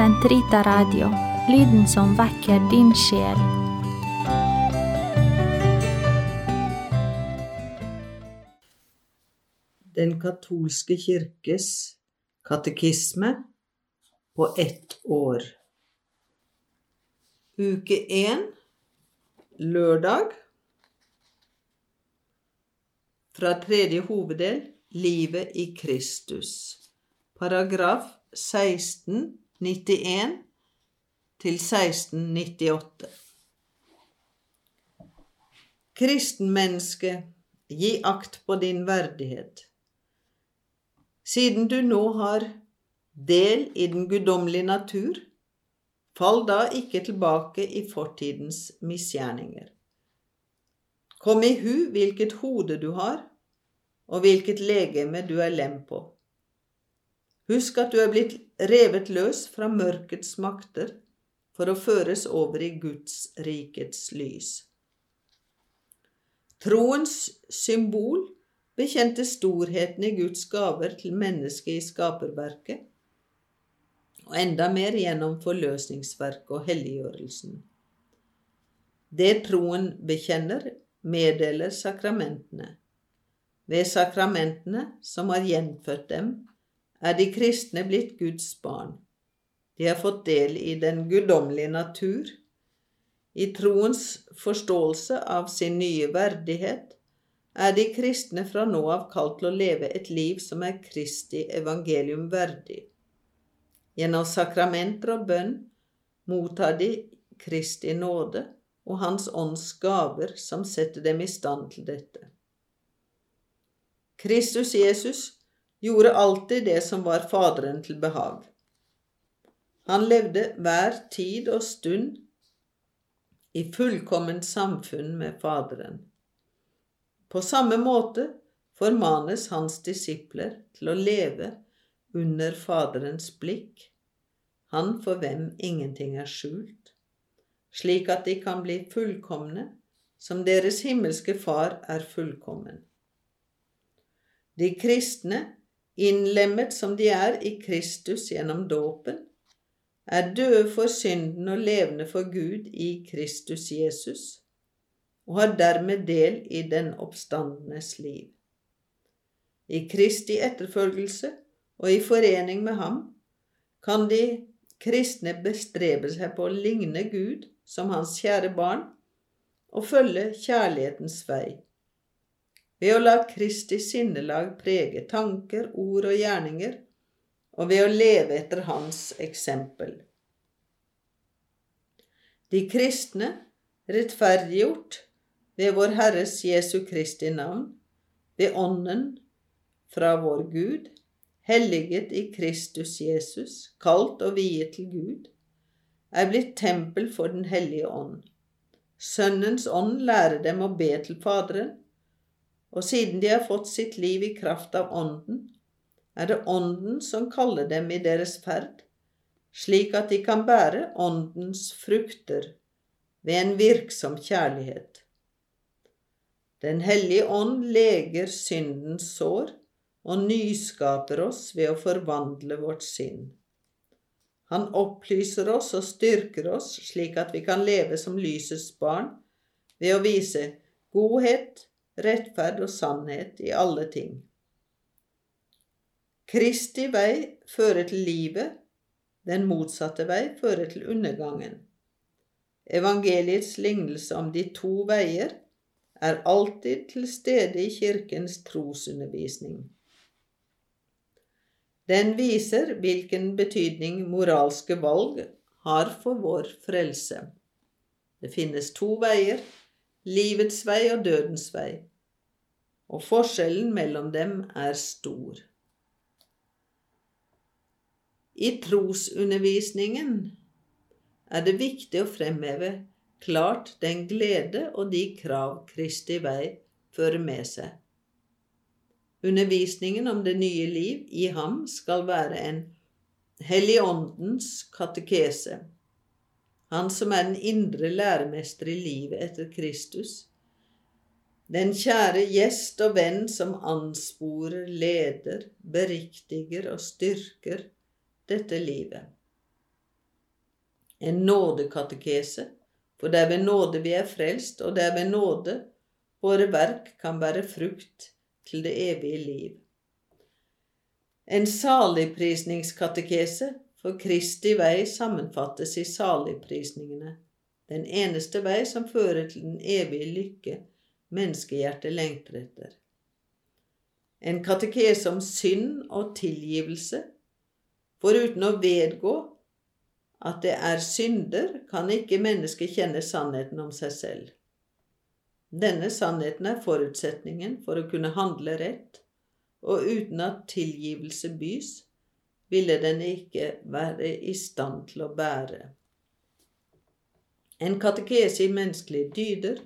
Sentrita Radio, lyden som vekker din sjel. Den katolske kirkes katekisme på ett år. Uke én, lørdag. Fra tredje hoveddel Livet i Kristus. Paragraf 1691 til 1698. Kristenmenneske, gi akt på din verdighet. Siden du nå har del i den guddommelige natur, fall da ikke tilbake i fortidens misgjerninger. Kom i hu hvilket hode du har, og hvilket legeme du er lem på. Husk at du er blitt revet løs fra mørkets makter for å føres over i Guds rikets lys. Troens symbol bekjente storheten i Guds gaver til mennesket i skaperverket, og enda mer gjennom forløsningsverket og helliggjørelsen. Det troen bekjenner, meddeler sakramentene. Ved sakramentene, som har gjenfødt dem, er de kristne blitt Guds barn. De har fått del i den guddommelige natur. I troens forståelse av sin nye verdighet er de kristne fra nå av kalt til å leve et liv som er Kristi evangelium verdig. Gjennom sakramenter og bønn mottar de Kristi nåde og Hans ånds gaver som setter dem i stand til dette. Kristus Jesus gjorde alltid det som var Faderen til behag. Han levde hver tid og stund i fullkomment samfunn med Faderen. På samme måte formanes hans disipler til å leve under Faderens blikk, han for hvem ingenting er skjult, slik at de kan bli fullkomne som deres himmelske Far er fullkommen. De kristne, innlemmet som de er i Kristus gjennom dåpen, er døde for synden og levende for Gud i Kristus Jesus, og har dermed del i den oppstandenes liv. I Kristi etterfølgelse og i forening med ham kan de kristne bestrebe seg på å ligne Gud som hans kjære barn og følge kjærlighetens vei ved å la Kristi sinnelag prege tanker, ord og gjerninger, og ved å leve etter Hans eksempel. De kristne, rettferdiggjort ved vår Herres Jesu Kristi navn, ved Ånden fra vår Gud, helliget i Kristus Jesus, kalt og viet til Gud, er blitt tempel for Den hellige ånd. Sønnens ånd lærer dem å be til Faderen, og siden de har fått sitt liv i kraft av Ånden, er det Ånden som kaller dem i deres ferd, slik at de kan bære Åndens frukter ved en virksom kjærlighet. Den hellige ånd leger syndens sår og nyskaper oss ved å forvandle vårt sinn. Han opplyser oss og styrker oss slik at vi kan leve som lysets barn ved å vise godhet, rettferd og sannhet i alle ting. Kristi vei fører til livet, den motsatte vei fører til undergangen. Evangeliets lignelse om de to veier er alltid til stede i Kirkens trosundervisning. Den viser hvilken betydning moralske valg har for vår frelse. Det finnes to veier, livets vei og dødens vei, og forskjellen mellom dem er stor. I trosundervisningen er det viktig å fremheve klart den glede og de krav Kristi vei fører med seg. Undervisningen om det nye liv i ham skal være en Helligåndens katekese, han som er den indre læremester i livet etter Kristus, den kjære gjest og venn som ansporer, leder, beriktiger og styrker dette livet. En nådekatekese, for det er ved nåde vi er frelst, og det er ved nåde våre verk kan bære frukt til det evige liv. En saligprisningskatekese, for Kristi vei sammenfattes i saligprisningene, den eneste vei som fører til den evige lykke menneskehjertet lengter etter. En katekese om synd og tilgivelse, foruten å vedgå at det er synder, kan ikke mennesket kjenne sannheten om seg selv. Denne sannheten er forutsetningen for å kunne handle rett, og uten at tilgivelse bys, ville den ikke være i stand til å bære. En katekese i menneskelige dyder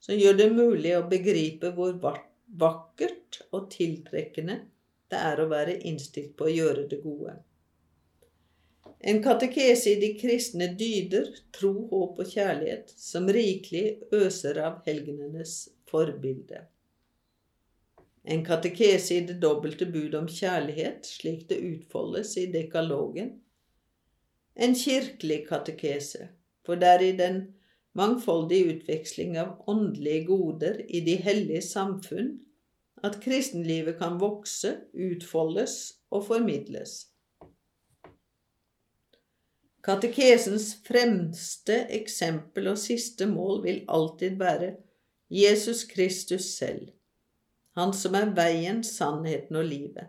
som gjør det mulig å begripe hvor vakkert og tiltrekkende det er å være innstilt på å gjøre det gode. En katekese i de kristne dyder, tro, håp og kjærlighet, som rikelig øser av helgenenes forbilde. En katekese i det dobbelte bud om kjærlighet, slik det utfoldes i dekalogen. En kirkelig katekese, for det er i den mangfoldige utveksling av åndelige goder i de hellige samfunn at kristenlivet kan vokse, utfoldes og formidles. Katekesens fremste eksempel og siste mål vil alltid være Jesus Kristus selv, Han som er veien, sannheten og livet.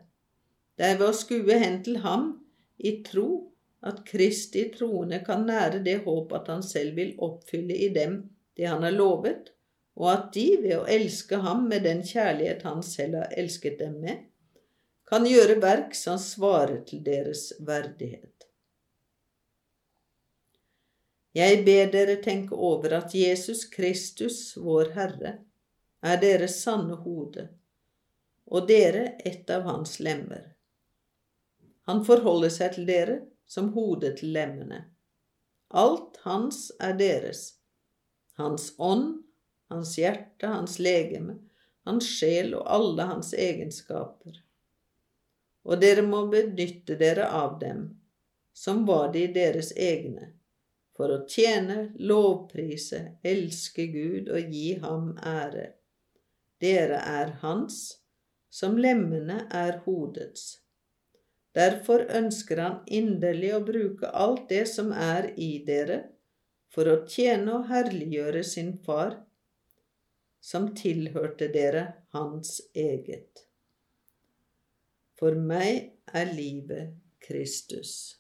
Det er ved å skue hen til ham i tro at Kristi troende kan nære det håp at han selv vil oppfylle i dem det han har lovet, og at de, ved å elske ham med den kjærlighet han selv har elsket dem med, kan gjøre verk som svarer til deres verdighet. Jeg ber dere tenke over at Jesus Kristus, vår Herre, er deres sanne hode, og dere et av hans lemmer. Han forholder seg til dere som hodet til lemmene. Alt hans er deres, hans ånd, hans hjerte, hans legeme, hans sjel og alle hans egenskaper. Og dere må benytte dere av dem, som var de deres egne for å tjene, lovprise, elske Gud og gi ham ære. Dere er hans, som lemmene er hodets. Derfor ønsker han inderlig å bruke alt det som er i dere, for å tjene og herliggjøre sin far, som tilhørte dere hans eget. For meg er livet Kristus.